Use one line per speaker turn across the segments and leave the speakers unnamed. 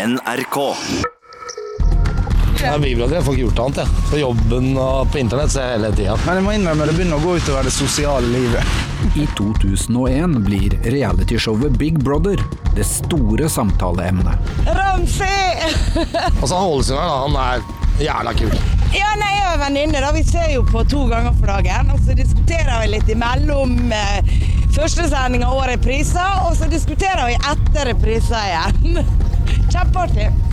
NRK.
Det er Big Brother. Jeg får ikke gjort annet. jeg. På jobben og på internett ser jeg hele tida.
Men jeg må innrømme det begynner å gå utover det sosiale livet.
I 2001 blir realityshowet Big Brother det store samtaleemnet.
Ramsi!
Altså, han da, han er jævla kul.
Ja, nei, jeg er venninne. da. Vi ser jo på to ganger for dagen. Og så diskuterer vi litt imellom eh, første sending av Året priser, og så diskuterer vi etter repriser igjen.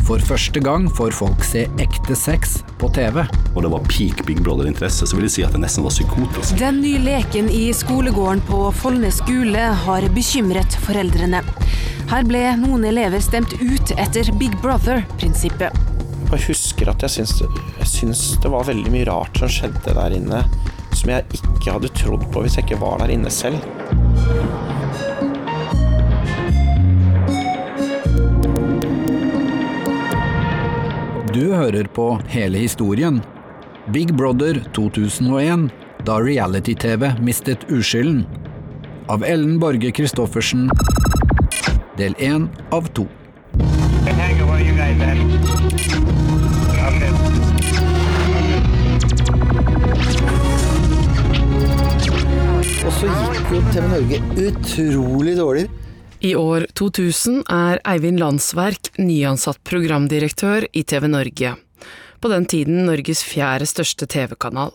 For første gang får folk se ekte sex på TV.
og det var peak Big Brother-interesse, så vil jeg si at det nesten var psykotisk.
Den nye leken i skolegården på Follne skole har bekymret foreldrene. Her ble noen elever stemt ut etter Big Brother-prinsippet.
Jeg husker at jeg syns, jeg syns det var veldig mye rart som skjedde der inne, som jeg ikke hadde trodd på hvis jeg ikke var der inne selv.
Du hører på hele historien. Big Brother 2001, da reality-TV mistet uskylden. Av Ellen Borge Christoffersen. Del én av to.
Og så gikk jo TV Norge utrolig dårlig.
I år 2000 er Eivind Landsverk nyansatt programdirektør i TV Norge, på den tiden Norges fjerde største TV-kanal.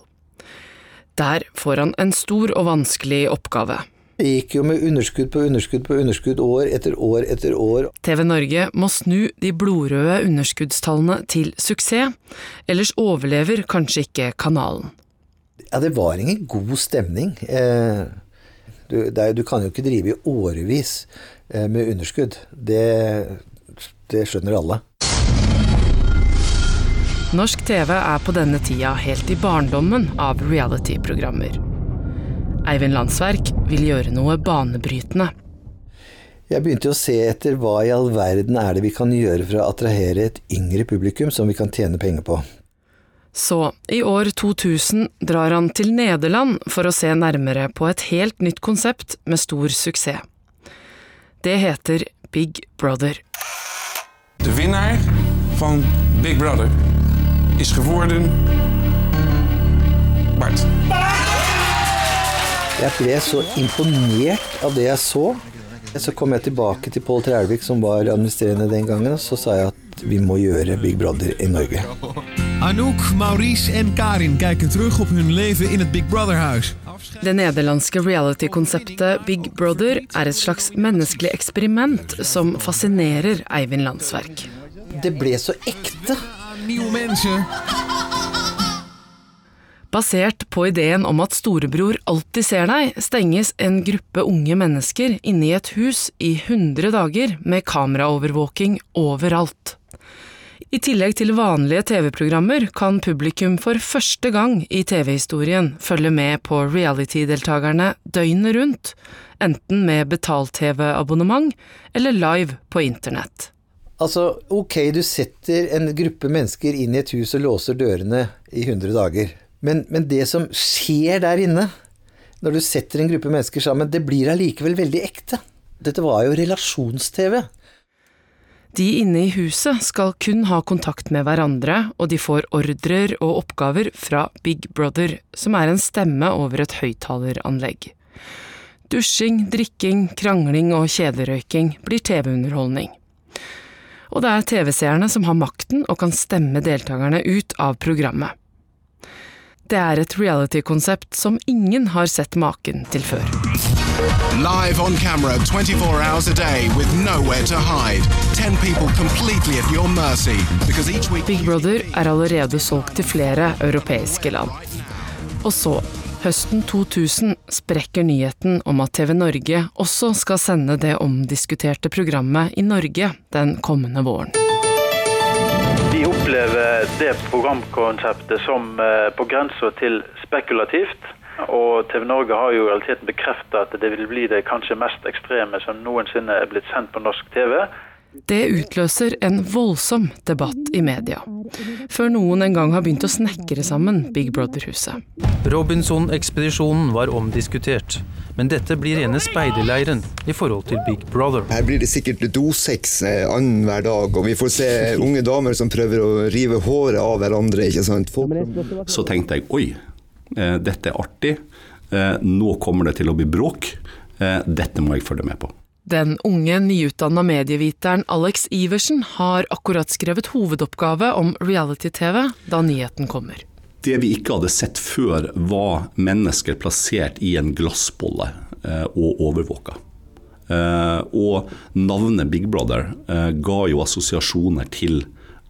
Der får han en stor og vanskelig oppgave.
Det gikk jo med underskudd på underskudd på underskudd år etter år etter år.
TV Norge må snu de blodrøde underskuddstallene til suksess, ellers overlever kanskje ikke kanalen.
Ja, det var ingen god stemning. Eh, du, er, du kan jo ikke drive i årevis eh, med underskudd. Det, det skjønner alle.
Norsk TV er på denne tida helt i barndommen av reality-programmer. Eivind Landsverk vil gjøre noe banebrytende.
Jeg begynte å se etter hva i all verden er det vi kan gjøre for å attrahere et yngre publikum som vi kan tjene penger på.
Så i år 2000 drar han til Nederland for å se nærmere på et helt nytt konsept med stor suksess. Det heter Big Brother.
De vinner van Big Brother is geworden Bart.
Jeg ble så imponert av det jeg så. Så kom jeg tilbake til Pål Trælvik, som var administrerende den gangen, og så sa jeg at vi må gjøre Big Brother i Norge.
Anouk, Maurice en Karin kijken terug op hun leven in het Big Brother-huis.
Det nederlandske reality-konseptet Big Brother er et slags menneskelig eksperiment som fascinerer Eivind Landsverk.
Det ble så ekte.
Nieuwe mensen.
Basert på ideen om at storebror alltid ser deg, stenges en gruppe unge mennesker inne i et hus i 100 dager med kameraovervåking overalt. I tillegg til vanlige TV-programmer kan publikum for første gang i TV-historien følge med på reality-deltakerne døgnet rundt, enten med betalt-TV-abonnement eller live på internett.
Altså, ok, du setter en gruppe mennesker inn i et hus og låser dørene i 100 dager. Men, men det som skjer der inne, når du setter en gruppe mennesker sammen, det blir allikevel veldig ekte. Dette var jo relasjons-TV.
De inne i huset skal kun ha kontakt med hverandre, og de får ordrer og oppgaver fra Big Brother, som er en stemme over et høyttaleranlegg. Dusjing, drikking, krangling og kjederøyking blir TV-underholdning. Og det er TV-seerne som har makten og kan stemme deltakerne ut av programmet. Det er et reality-konsept som ingen har sett maken til før.
Live on camera 24 hours a day with nowhere to hide. 10 people completely at your mercy. Because each week
Big Brother er allerede solgt til flere europeiske land. Og så, høsten 2000, sprekker nyheten om at TV Norge også skal sende det omdiskuterte programmet i Norge den kommende våren.
Vi opplever det programkonseptet som eh, på grensa til spekulativt. Og TV Norge har jo i realiteten bekreftet at det vil bli det kanskje mest ekstreme som noensinne er blitt sendt på norsk TV.
Det utløser en voldsom debatt i media. Før noen en gang har begynt å snekre sammen Big Brother-huset.
Robinson-ekspedisjonen var omdiskutert, men dette blir rene speiderleiren i forhold til Big Brother.
Her blir det sikkert dosex eh, annenhver dag, og vi får se unge damer som prøver å rive håret av hverandre. ikke sant? Folk...
Så tenkte jeg oi, dette er artig. Eh, nå kommer det til å bli bråk. Dette må jeg følge med på.
Den unge, nyutdanna medieviteren Alex Iversen har akkurat skrevet hovedoppgave om reality-TV da nyheten kommer.
Det vi ikke hadde sett før, var mennesker plassert i en glassbolle eh, og overvåka. Eh, og navnet Big Brother eh, ga jo assosiasjoner til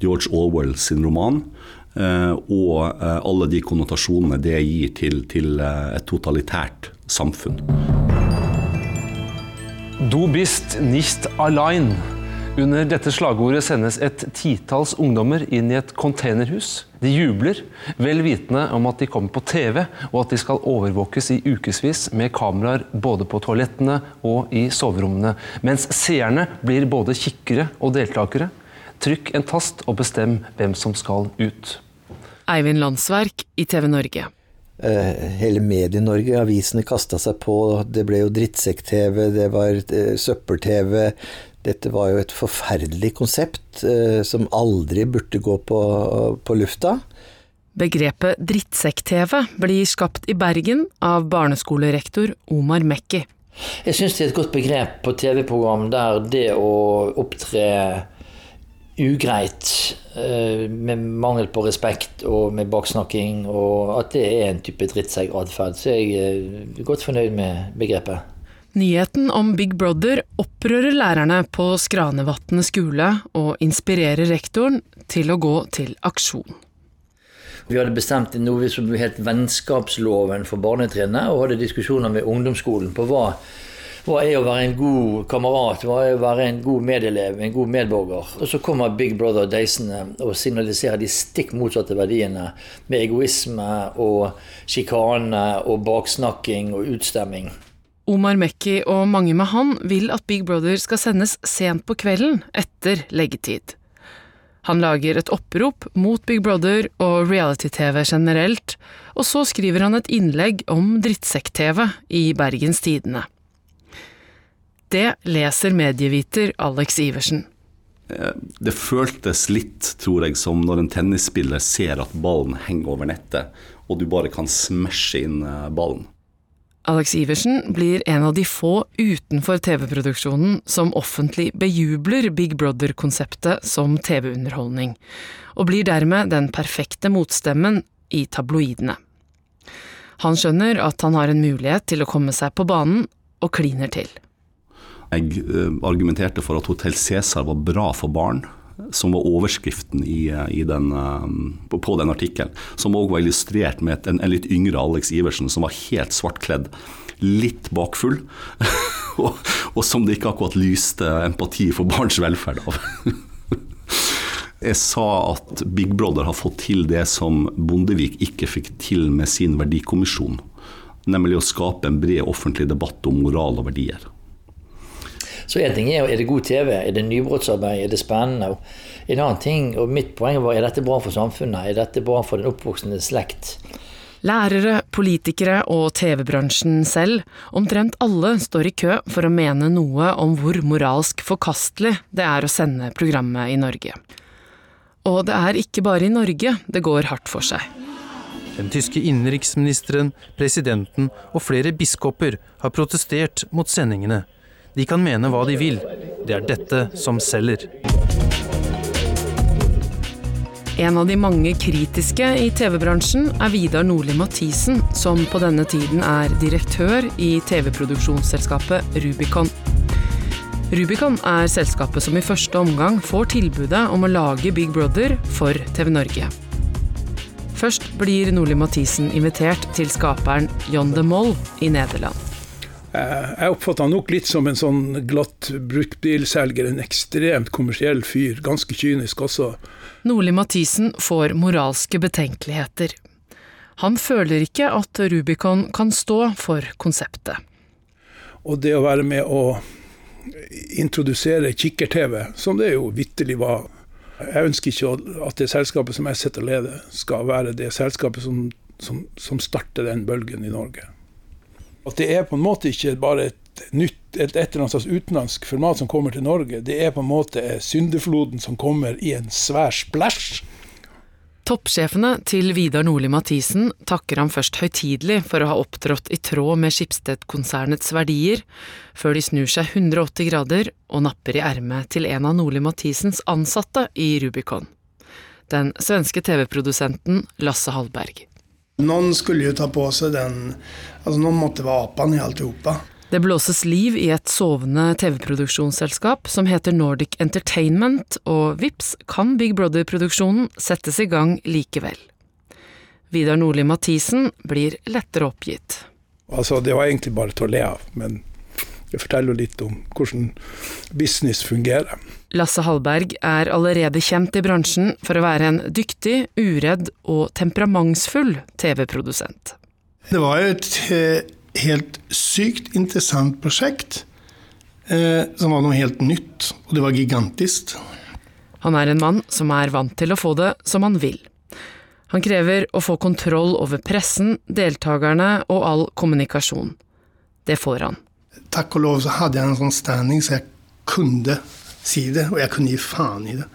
George Orwell sin roman. Eh, og eh, alle de konnotasjonene det gir til, til eh, et totalitært samfunn.
Du bist nicht allein. Under dette slagordet sendes et titalls ungdommer inn i et containerhus. De jubler, vel vitende om at de kommer på TV, og at de skal overvåkes i ukevis med kameraer både på toalettene og i soverommene. Mens seerne blir både kikkere og deltakere. Trykk en tast og bestem hvem som skal ut.
Eivind Landsverk i TV Norge.
Uh, hele Medie-Norge, avisene kasta seg på. Det ble jo drittsekk-TV, det var uh, søppel-TV. Dette var jo et forferdelig konsept uh, som aldri burde gå på, på lufta.
Begrepet drittsekk-TV blir skapt i Bergen av barneskolerektor Omar Mekki.
Jeg syns det er et godt begrep på TV-program der det å opptre ugreit, eh, med mangel på respekt og med baksnakking, og at det er en type drittsekk-atferd. Så jeg er godt fornøyd med begrepet.
Nyheten om Big Brother opprører lærerne på Skranevatnet skole og inspirerer rektoren til å gå til aksjon.
Vi hadde bestemt noe som het vennskapsloven for barnetrinnet, og hadde diskusjoner med ungdomsskolen på hva hva er å være en god kamerat, hva er å være en god medelev, en god medborger. Og så kommer Big Brother deisende og signaliserer de stikk motsatte verdiene med egoisme og sjikane og baksnakking og utstemming.
Omar Mekki og mange med han vil at Big Brother skal sendes sent på kvelden etter leggetid. Han lager et opprop mot Big Brother og reality-TV generelt, og så skriver han et innlegg om drittsekk-TV i Bergens Tidende. Det leser medieviter Alex Iversen.
Eh, det føltes litt, tror jeg, som når en tennisspiller ser at ballen henger over nettet, og du bare kan smashe inn eh, ballen.
Alex Iversen blir en av de få utenfor TV-produksjonen som offentlig bejubler Big Brother-konseptet som TV-underholdning, og blir dermed den perfekte motstemmen i tabloidene. Han skjønner at han har en mulighet til å komme seg på banen, og kliner til.
Jeg eh, argumenterte for at Hotell Cæsar var bra for barn, som var overskriften i, eh, i den, eh, på den artikkelen. Som òg var illustrert med en, en, litt yngre Alex Iversen som var helt svartkledd. Litt bakfull, og, og, som det ikke akkurat lyste empati for barns velferd av. Jeg sa at Big Brother har fått til det som Bondevik ikke fikk til med sin verdikommisjon. Nemlig å skape en bred offentlig debatt om moral og verdier.
Så en ting er er det god TV, er det nybrottsarbeid, er det spennende? En annen ting, og mitt poeng var er dette bra for samfunnet, er dette bra for den oppvoksende slekt?
Lærere, politikere og TV-bransjen selv, omtrent alle står i kø for å mene noe om hvor moralsk forkastelig det er å sende programmet i Norge. Og det er ikke bare i Norge det går hardt for seg.
Den tyske innenriksministeren, presidenten og flere biskoper har protestert mot sendingene de kan mene hva de vil. Det er dette som selger.
En av de mange kritiske i TV-bransjen er Vidar Nordli Mathisen, som på denne tiden er direktør i TV-produksjonsselskapet Rubicon. Rubicon er selskapet som i første omgang får tilbudet om å lage Big Brother for TV Norge. Først blir Nordli Mathisen invitert til skaperen John de Moll i Nederland.
Eh, jeg oppfatter han nok litt som en sånn glatt bruktbilselger, en ekstremt kommersiell fyr. Ganske kynisk også.
Nordli Mathisen får moralske betenkeligheter. Han føler ikke at Rubicon kan stå for konseptet.
Og det å være med å introdusere kikker-TV, som det jo vitterlig var, Jeg ønsker ikke at det selskapet som jeg sitter og leder, skal være det selskapet som, som, som starter den bølgen i Norge. At det er på en måte ikke bare et nytt, et, et eller annet slags utenlandsk format som kommer til Norge. Det er på en måte syndefloden som kommer i en svær splæsj.
Toppsjefene til Vidar Nordli Mathisen takker ham først høytidelig for å ha opptrådt i tråd med Skipsted-konsernets verdier, før de snur seg 180 grader og napper i ermet til en av Nordli Mathisens ansatte i Rubicon. Den svenske TV-produsenten Lasse Hallberg.
Noen skulle jo ta på seg den Altså, noen måtte være apen i alltihopa.
Det blåses liv i et sovende TV-produksjonsselskap som heter Nordic Entertainment, og vips kan Big Brother-produksjonen settes i gang likevel. Vidar Nordli Mathisen blir lettere oppgitt.
Altså, det var egentlig bare til å le av, men det forteller litt om hvordan business fungerer.
Lasse Hallberg er allerede kjent i bransjen for å være en dyktig, uredd og temperamentsfull TV-produsent.
Det var jo et eh, helt sykt interessant prosjekt, eh, som var noe helt nytt, og det var gigantisk.
Han er en mann som er vant til å få det som han vil. Han krever å få kontroll over pressen, deltakerne og all kommunikasjon. Det får han.
Takk og lov så hadde jeg en sånn standing så jeg kunne si det, og jeg kunne gi faen i det.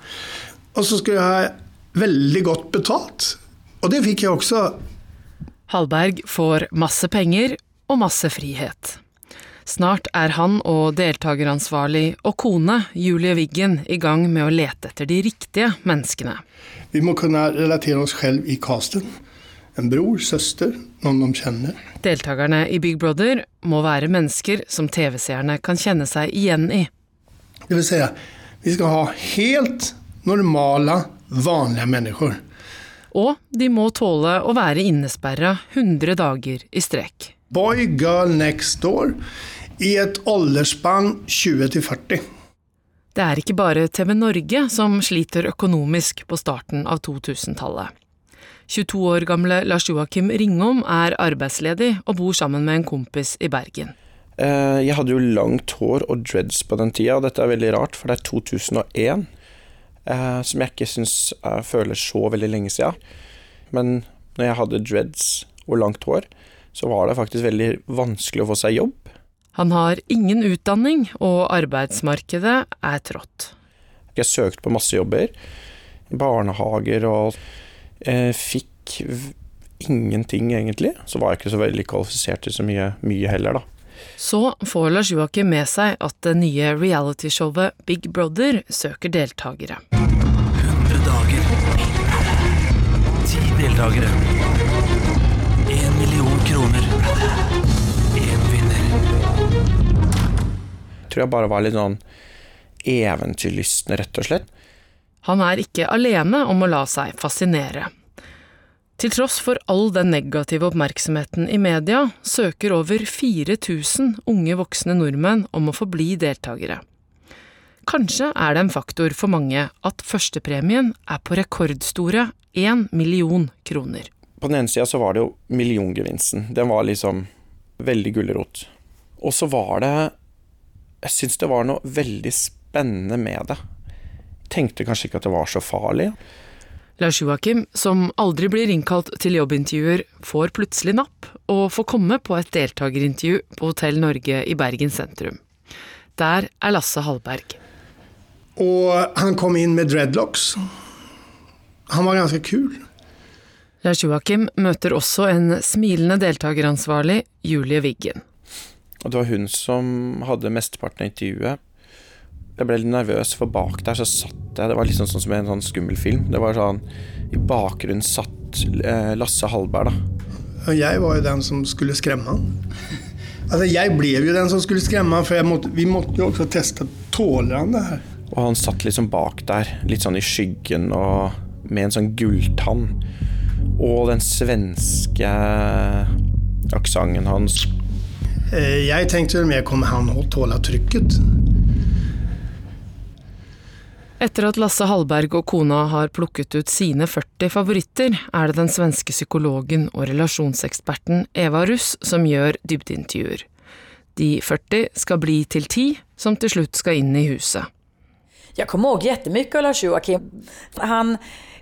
Og så skulle jeg ha veldig godt betalt, og det fikk jeg også.
Hallberg får masse penger og masse frihet. Snart er han og deltakeransvarlig og kone, Julie Wiggen, i gang med å lete etter de riktige menneskene.
Vi må kunne relatere oss selv i casten. En bror, søster, noen de kjenner.
Deltakerne i Big Brother må være mennesker som TV-seerne kan kjenne seg igjen i.
Det vil si, vi skal ha helt normale, vanlige mennesker.
Og de må tåle å være innesperra 100 dager i strekk.
Boy Girl Next Door i et aldersspann 20 til 40.
Det er ikke bare TV Norge som sliter økonomisk på starten av 2000-tallet. 22 år gamle Lars Joakim Ringom er arbeidsledig og bor sammen med en kompis i Bergen.
Eh, jeg hadde jo langt hår og dreads på den tida, og dette er veldig rart, for det er 2001. Eh, som jeg ikke syns føles så veldig lenge siden. Men når jeg hadde dreads og langt hår, så var det faktisk veldig vanskelig å få seg jobb.
Han har ingen utdanning, og arbeidsmarkedet er trått.
Jeg søkte på masse jobber, i barnehager, og eh, fikk ingenting, egentlig. Så var jeg ikke så veldig kvalifisert til så mye, mye heller, da.
Så får Lars Joakim med seg at det nye realityshowet Big Brother søker deltakere.
100 dager. 10 deltakere. 1 million kroner. Én vinner.
Jeg tror jeg bare var litt sånn eventyrlysten, rett og slett.
Han er ikke alene om å la seg fascinere. Til tross for all den negative oppmerksomheten i media, søker over 4000 unge voksne nordmenn om å få bli deltakere. Kanskje er det en faktor for mange at førstepremien er på rekordstore 1 million kroner.
På den ene sida så var det jo milliongevinsten. Den var liksom veldig gulrot. Og så var det Jeg syns det var noe veldig spennende med det. Tenkte kanskje ikke at det var så farlig.
Lars Joakim, som aldri blir innkalt til jobbintervjuer, får plutselig napp og får komme på et deltakerintervju på Hotell Norge i Bergen sentrum. Der er Lasse Hallberg.
Og han kom inn med dreadlocks. Han var ganske kul.
Lars Joakim møter også en smilende deltakeransvarlig, Julie Wiggen.
Og det var hun som hadde mesteparten av intervjuet. Jeg ble litt nervøs, for bak der så satt jeg Det var liksom sånn som en sånn skummel film. Det var sånn I bakgrunnen satt eh, Lasse Hallberg, da.
Jeg var jo den som skulle skremme han. Altså, jeg ble jo den som skulle skremme han, for måtte, vi måtte jo også teste tåler han det her.
Og han satt liksom bak der, litt sånn i skyggen og med en sånn gulltann. Og den svenske aksenten hans.
Eh, jeg tenkte mer kommer han å tåle trykket?
Etter at Lasse Hallberg og kona har plukket ut sine 40 favoritter, er det den svenske psykologen og relasjonseksperten Eva Russ som gjør dybdeintervjuer. De 40 skal bli til 10, som til slutt skal inn i huset.
Jeg kommer ihåg jättemycket av Lars Joakim. Han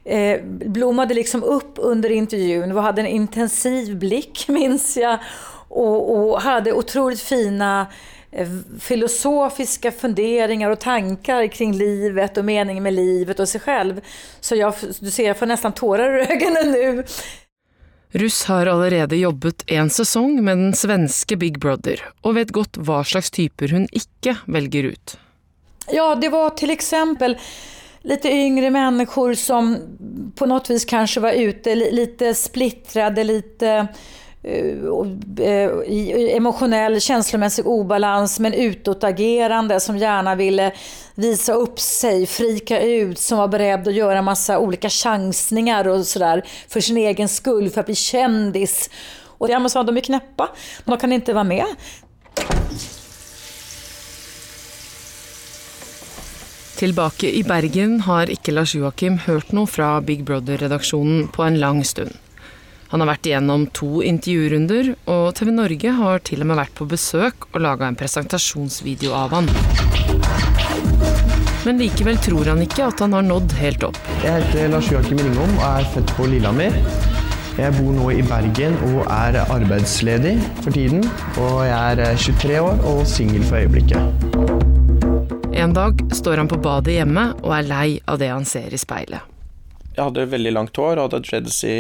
eh, blommade liksom upp under intervjun og hadde en intensiv blikk, minns jeg, og, og hadde otroligt fina filosofiska funderingar och tankar kring livet och meningen med livet och sig själv. Så jag, du ser, jag får nästan tårar i ögonen nu.
Russ har allerede jobbet en sesong med den svenske Big Brother, og vet godt hva slags typer hun ikke velger ut.
Ja, det var till exempel lite yngre människor som på något vis kanske var ute lite splittrade, lite emotionell, känslomässig obalans men utåtagerande som gärna ville visa upp sig, frika ut, som var beredd att göra massa olika chansningar och sådär för sin egen skull, för att bli kändis. Och jag måste säga, de är knäppa, de kan inte vara med.
Tilbake i Bergen har ikke Lars Joakim hørt noe fra Big Brother-redaksjonen på en lang stund. Han har vært igjennom to intervjurunder, og TV Norge har til og med vært på besøk og laga en presentasjonsvideo av han. Men likevel tror han ikke at han har nådd helt opp.
Jeg heter Lars Joakim Ringholm og er født på Lillehammer. Jeg bor nå i Bergen og er arbeidsledig for tiden. Og jeg er 23 år og singel for øyeblikket.
En dag står han på badet hjemme og er lei av det han ser i speilet.
Jeg hadde veldig langt hår hadde dreads i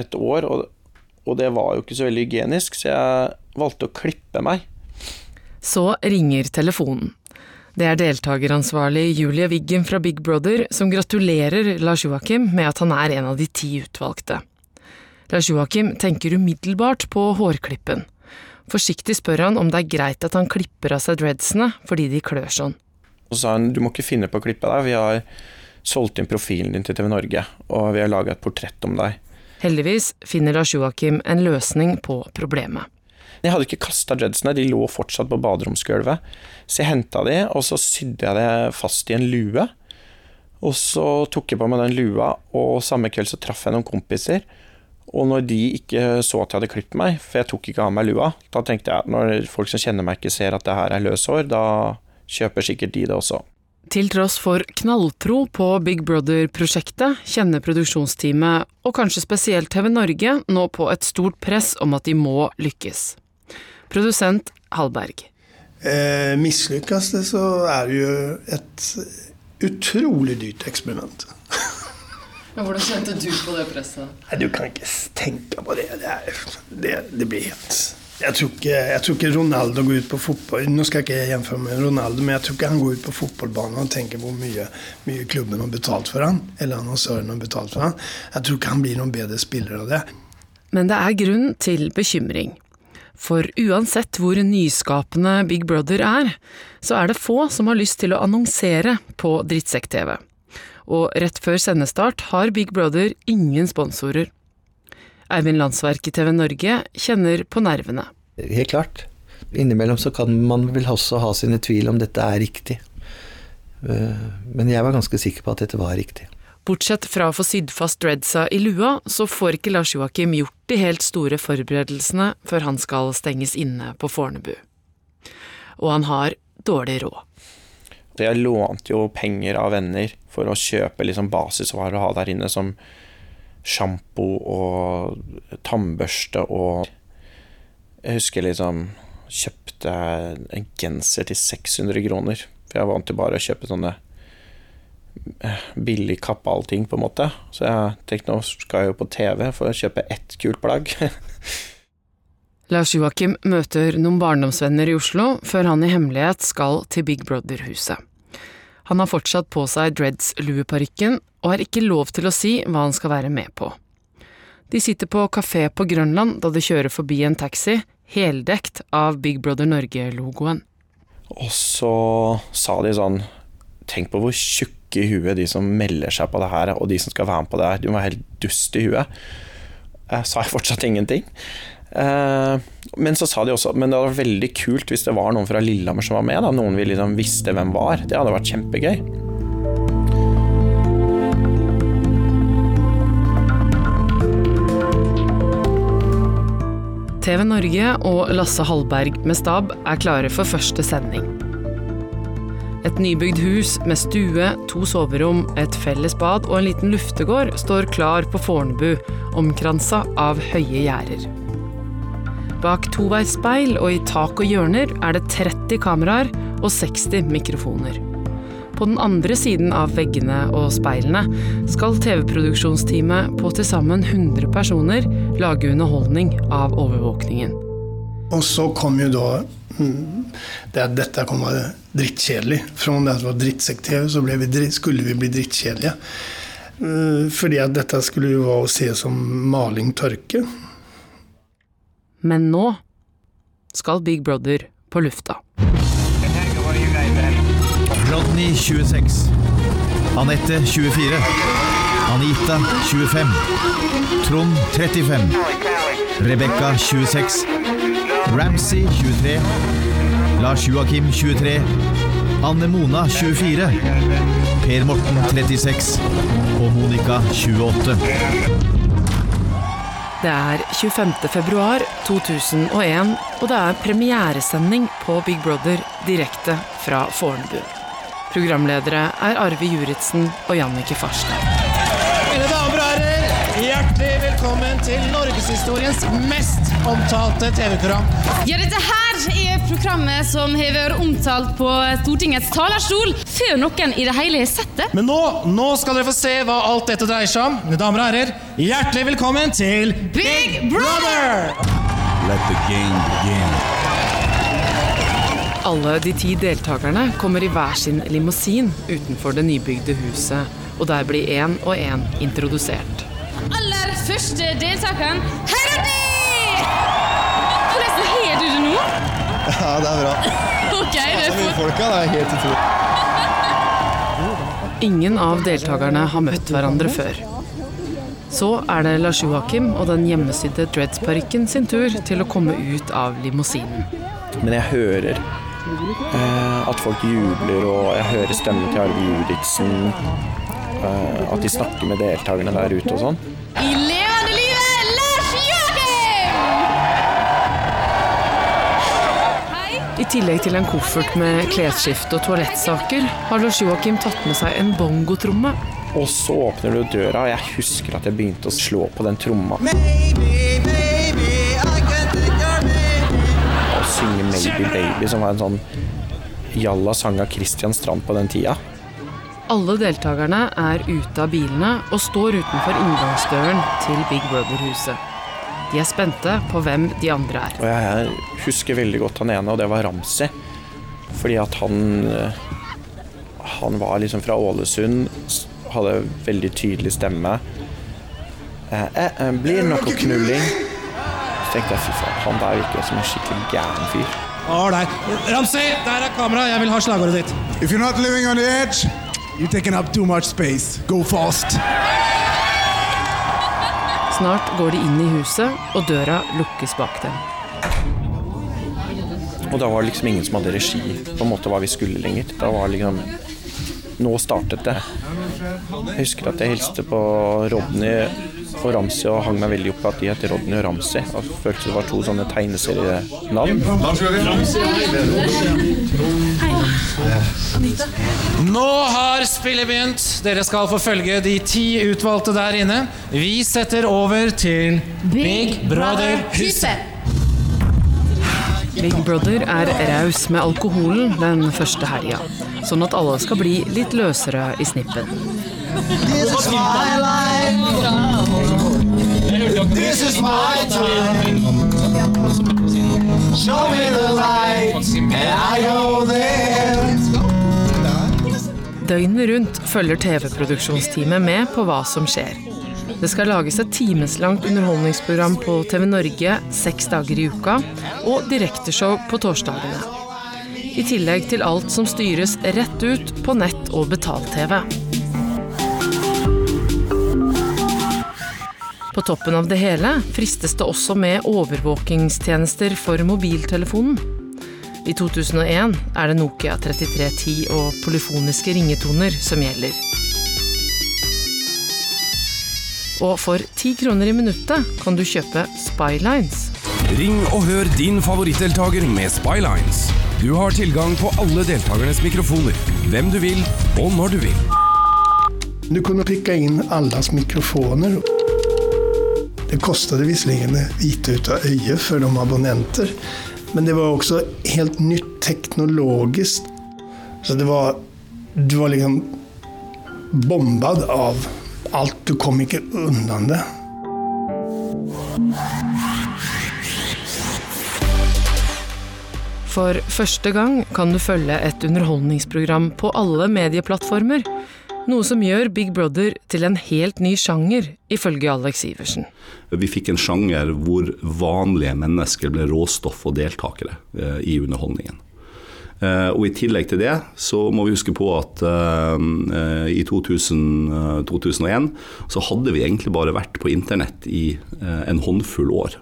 et år, og, og det var jo ikke så veldig hygienisk, så jeg valgte å klippe meg.
Så ringer telefonen. Det er deltakeransvarlig Julie Wiggen fra Big Brother som gratulerer Lars Joakim med at han er en av de ti utvalgte. Lars Joakim tenker umiddelbart på hårklippen. Forsiktig spør han om det er greit at han klipper av seg dreadsene fordi de klør sånn.
Og så sa han du må ikke finne på å klippe deg, vi har solgt inn profilen din til TV Norge, og vi har laga et portrett om deg.
Heldigvis finner Lars Joakim en løsning på problemet.
Jeg hadde ikke kasta dreadsene, de lå fortsatt på baderomsgulvet. Så jeg henta de, og så sydde jeg det fast i en lue. Og så tok jeg på meg den lua, og samme kveld så traff jeg noen kompiser. Og når de ikke så at jeg hadde klippet meg, for jeg tok ikke av meg lua, da tenkte jeg at når folk som kjenner meg ikke ser at det her er løshår, da kjøper sikkert de det også.
Til tross for knalltro på Big Brother-prosjektet, kjenner produksjonsteamet, og kanskje spesielt TV Norge, nå på et stort press om at de må lykkes. Produsent Hallberg.
Eh, Mislykkes det, så er det jo et utrolig dyrt eksperiment.
Men hvordan kjente du på det presset?
Nei, Du kan ikke tenke på det. Det, er, det, det blir helt jeg tror, ikke, jeg tror, ikke, Ronaldo går ut på fotball Nå skal jeg ikke gjenføre med Ronaldo, men jeg tror ikke han går ut på fotballbanen og tenker hvor mye, mye klubben har betalt for han, eller annonsøren har betalt for han. Jeg tror ikke han blir noen bedre spiller av det.
Men det er grunn til bekymring. For uansett hvor nyskapende Big Brother er, så er det få som har lyst til å annonsere på drittsekk-TV. Og rett før sendestart har Big Brother ingen sponsorer. Eivind Landsverk i TV Norge kjenner på nervene.
Helt klart. Innimellom så kan man vel også ha sine tvil om dette er riktig. Men jeg var ganske sikker på at dette var riktig.
Bortsett fra å få sydd fast dreadsa i lua, så får ikke Lars Joakim gjort de helt store forberedelsene før han skal stenges inne på Fornebu. Og han har dårlig råd.
Jeg lånte jo penger av venner for å kjøpe liksom basisvarer å ha der inne, som sjampo og tannbørste og Jeg husker liksom kjøpte en genser til 600 kroner. For jeg var vant til bare å kjøpe sånne billig kappallting, på en måte. Så jeg tenkte nå skal jeg jo på TV for å kjøpe ett kult plagg.
Lars Joakim møter noen barndomsvenner i Oslo før han i hemmelighet skal til Big Brother-huset. Han har fortsatt på seg dreads-lueparykken og har ikke lov til å si hva han skal være med på. De sitter på kafé på Grønland da de kjører forbi en taxi, heldekt av Big Brother Norge-logoen.
Og så sa de sånn Tenk på hvor tjukke i huet de som melder seg på det her, og de som skal være med på det her. De var helt dust i huet. Jeg sa jeg fortsatt ingenting. Men så sa de også Men det hadde vært veldig kult hvis det var noen fra Lillehammer som var med. Da. Noen vi liksom visste hvem var. Det hadde vært kjempegøy.
TV Norge og Lasse Hallberg med stab er klare for første sending. Et nybygd hus med stue, to soverom, et felles bad og en liten luftegård står klar på Fornebu, omkransa av høye gjerder. Bak toveisspeil og i tak og hjørner er det 30 kameraer og 60 mikrofoner. På den andre siden av veggene og speilene skal TV-produksjonsteamet på til sammen 100 personer lage underholdning av overvåkningen.
Og så kom jo da mm, det at dette kom være drittkjedelig. Fra det at det var drittsekk-TV, så vi, skulle vi bli drittkjedelige. Eh, Fordi at dette skulle jo være å se som maling tørke.
Men nå skal Big Brother på lufta.
Rodney 26. Anette 24. Anita 25. Trond 35. Rebekka 26. Ramsey 23. Lars Joakim 23. Anne Mona 24. Per Morten 36. Og Monica 28.
Det er 25. februar 2001, og det er premieresending på Big Brother direkte fra Fornebu. Programledere er Arve Juritzen og Jannicke Farstad.
Mine damer og herrer, hjertelig velkommen til norgeshistoriens mest omtalte TV-program.
Ja, dette her er programmet som har vært omtalt på Stortingets talerstol før noen i det hele har sett det.
Men nå, nå skal dere få se hva alt dette dreier seg om. Mine damer og herrer, hjertelig velkommen til
Big Brother!
Let the game begin.
Alle de ti deltakerne kommer i hver sin limousin utenfor det nybygde huset, og der blir én og én introdusert.
Aller første deltakeren, Heidi! Forresten, har du det nå?
Ja, det er bra.
Ok, det er
Så mye
for...
folk, ja. Det er helt utrolig.
Ingen av deltakerne har møtt hverandre før. Så er det Lars Joakim og den hjemmesydde dreads-parykken sin tur til å komme ut av limousinen.
Men jeg hører eh, at folk jubler, og jeg hører stemmen til Arve Juritzen. Eh, at de snakker med deltakerne der ute og sånn.
I levende livet, Lars Joakim!
I tillegg til en koffert med klesskifte og toalettsaker, har Lars Joakim tatt med seg en bongotromme.
Og så åpner du døra, og jeg husker at jeg begynte å slå på den tromma. Og 'Maybe Baby', som var en sånn jalla sang av Christian Strand på den tida.
Alle deltakerne er ute av bilene og står utenfor inngangsdøren til Big Brother-huset. De er spente på hvem de andre er.
Og jeg husker veldig godt han ene, og det var Ramsi. Fordi at han eh, Han var liksom fra Ålesund, hadde veldig tydelig stemme. Eh, eh, eh, blir det noe knulling? Så tenkte jeg fy faen, han der virker som en skikkelig gæren fyr.
Ålreit. Ramsey, der er kamera. Jeg vil ha slagordet ditt.
If you're not living on the edge, you're taking up too much space. Go fast.
Snart går de inn i huset, og døra lukkes bak dem.
Og da var det liksom ingen som hadde regi på en måte hva vi skulle lenger. Da var liksom Nå startet det. Jeg husker at jeg hilste på Rodney og Ramsey og hang meg veldig opp at de heter Rodney og Ramsey. Og følte det var to sånne tegneserienavn.
Nå har spillet begynt. Dere skal få følge de ti utvalgte der inne. Vi setter over til Big Brother-huset.
Big Brother er raus med alkoholen den første helga, sånn at alle skal bli litt løsere i snippen.
This is my life. This is my time. Show me the light, and I go there.
Døgnet rundt følger TV-produksjonsteamet med på hva som skjer. Det skal lages et timeslangt underholdningsprogram på TV Norge seks dager i uka, og direkteshow på torsdagene. I tillegg til alt som styres rett ut på nett og betalt-TV. På toppen av det hele fristes det også med overvåkingstjenester for mobiltelefonen. I 2001 er det Nokia 3310 og polyfoniske ringetoner som gjelder. Og for ti kroner i minuttet kan du kjøpe Spylines.
Ring og hør din favorittdeltaker med Spylines.
Du har tilgang på alle deltakernes mikrofoner, hvem du vil og når du vil.
Du kunne pricka inn alles mikrofoner. Det kostade visserligen lite utav öje för de abonnenter, men det var också helt nytt teknologiskt. Så det var, du var liksom bombad av alt. Du kom ikke undan det.
For første gang kan du følge et underholdningsprogram på alle medieplattformer. Noe som gjør Big Brother til en helt ny sjanger, ifølge Alex Iversen.
Vi fikk en sjanger hvor vanlige mennesker ble råstoff og deltakere eh, i underholdningen. Eh, og I tillegg til det så må vi huske på at eh, i 2000, eh, 2001 så hadde vi egentlig bare vært på internett i en håndfull år.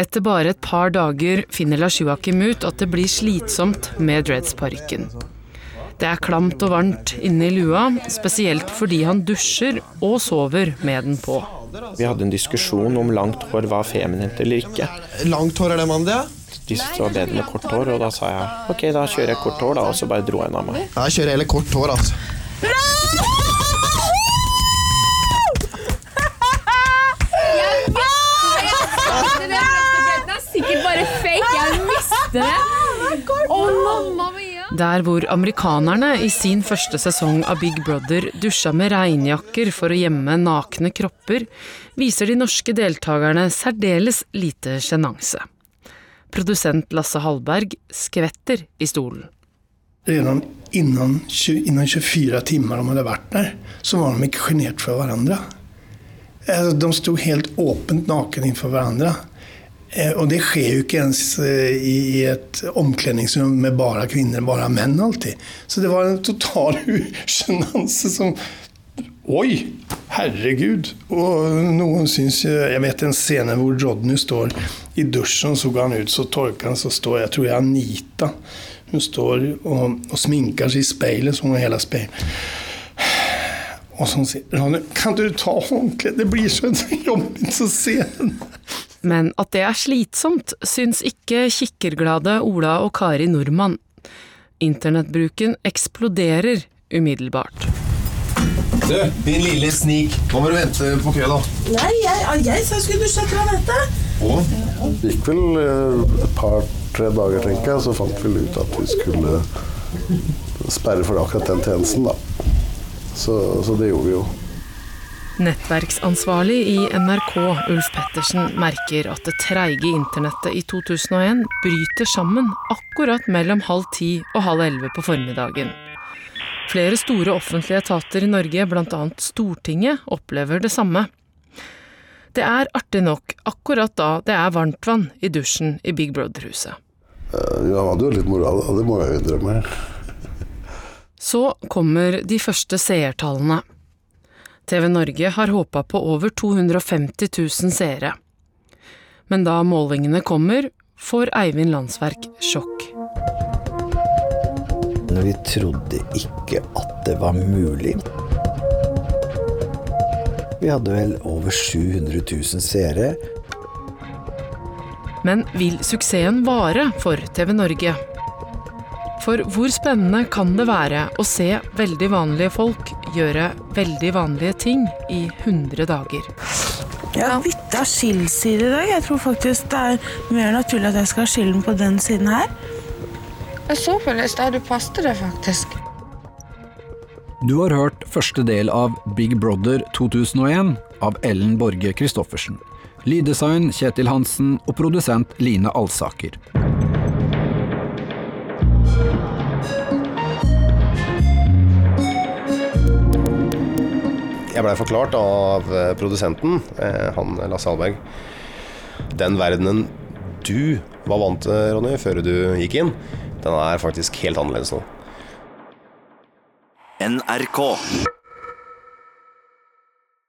Etter bare et par dager finner Lars Joakim ut at det blir slitsomt med dreadsparykken. Det er klamt og varmt inne i lua, spesielt fordi han dusjer og sover med den på.
Vi hadde en diskusjon om langt hår var feminint eller ikke.
Langt hår er det mann, det?
De syntes det var bedre med kort hår, og da sa jeg ok, da kjører jeg kort hår, da, og så bare dro jeg den av meg.
Jeg kjører heller kort hår, altså.
Den er sikkert bare fake. Jeg mister det. Å, mamma.
Der hvor amerikanerne i sin første sesong av Big Brother dusja med regnjakker for å gjemme nakne kropper, viser de norske deltakerne særdeles lite sjenanse. Produsent Lasse Hallberg skvetter i stolen.
Redan innan, innan 24 timer de hadde vært der, så var de ikke genert for hverandre. De stod helt åpent naken innenfor varandra. Eh, Och det sker jo ikke ens eh, i et omkledningsrom med bare kvinner, bare menn alltid. Så det var en total usjenanse som Oj, herregud. Og noen syns. Jeg vet en scene hvor Rodney står i duschen, så går han ut, så torkar han, så står, Jeg tror jeg Anita, hun står og, og sminker seg i spejlet, så hun har hele speilet. Og så sier Ronny, kan du ta håndkleet? Det blir så jobbigt å se den.
Men at det er slitsomt, syns ikke kikkerglade Ola og Kari Nordmann. Internettbruken eksploderer umiddelbart.
Du, din lille snik. Nå må du vente på kø, da.
Nei, jeg, jeg sa jeg skulle dusje etter Anette.
Det gikk vel eh, et par-tre dager, tenker jeg, så fant vi ut at vi skulle sperre for akkurat den tjenesten, da. Så, så det gjorde vi jo.
Nettverksansvarlig i NRK, Ulf Pettersen, merker at det treige internettet i 2001 bryter sammen akkurat mellom halv ti og halv elleve på formiddagen. Flere store offentlige etater i Norge, bl.a. Stortinget, opplever det samme. Det er artig nok akkurat da det er varmtvann i dusjen i Big Brother-huset.
Ja, Vi hadde jo litt moral, og det må jeg jo innrømme.
Så kommer de første seertallene. TV Norge har håpa på over 250 000 seere. Men da målingene kommer, får Eivind Landsverk sjokk.
Når vi trodde ikke at det var mulig. Vi hadde vel over 700 000 seere.
Men vil suksessen vare for TV Norge? For hvor spennende kan det være å se veldig vanlige folk gjøre veldig vanlige ting i 100 dager?
Jeg har bytta skillside i dag. Jeg tror faktisk det er mer naturlig at jeg skal ha skillen på den siden her.
Jeg så på det i stad, du passet det faktisk.
Du har hørt første del av Big Brother 2001 av Ellen Borge Christoffersen. Lyddesign Kjetil Hansen og produsent Line Alsaker.
Jeg blei forklart av eh, produsenten, eh, han Lasse Hallberg, den verdenen du var vant til, Ronny, før du gikk inn, den er faktisk helt annerledes nå.
NRK.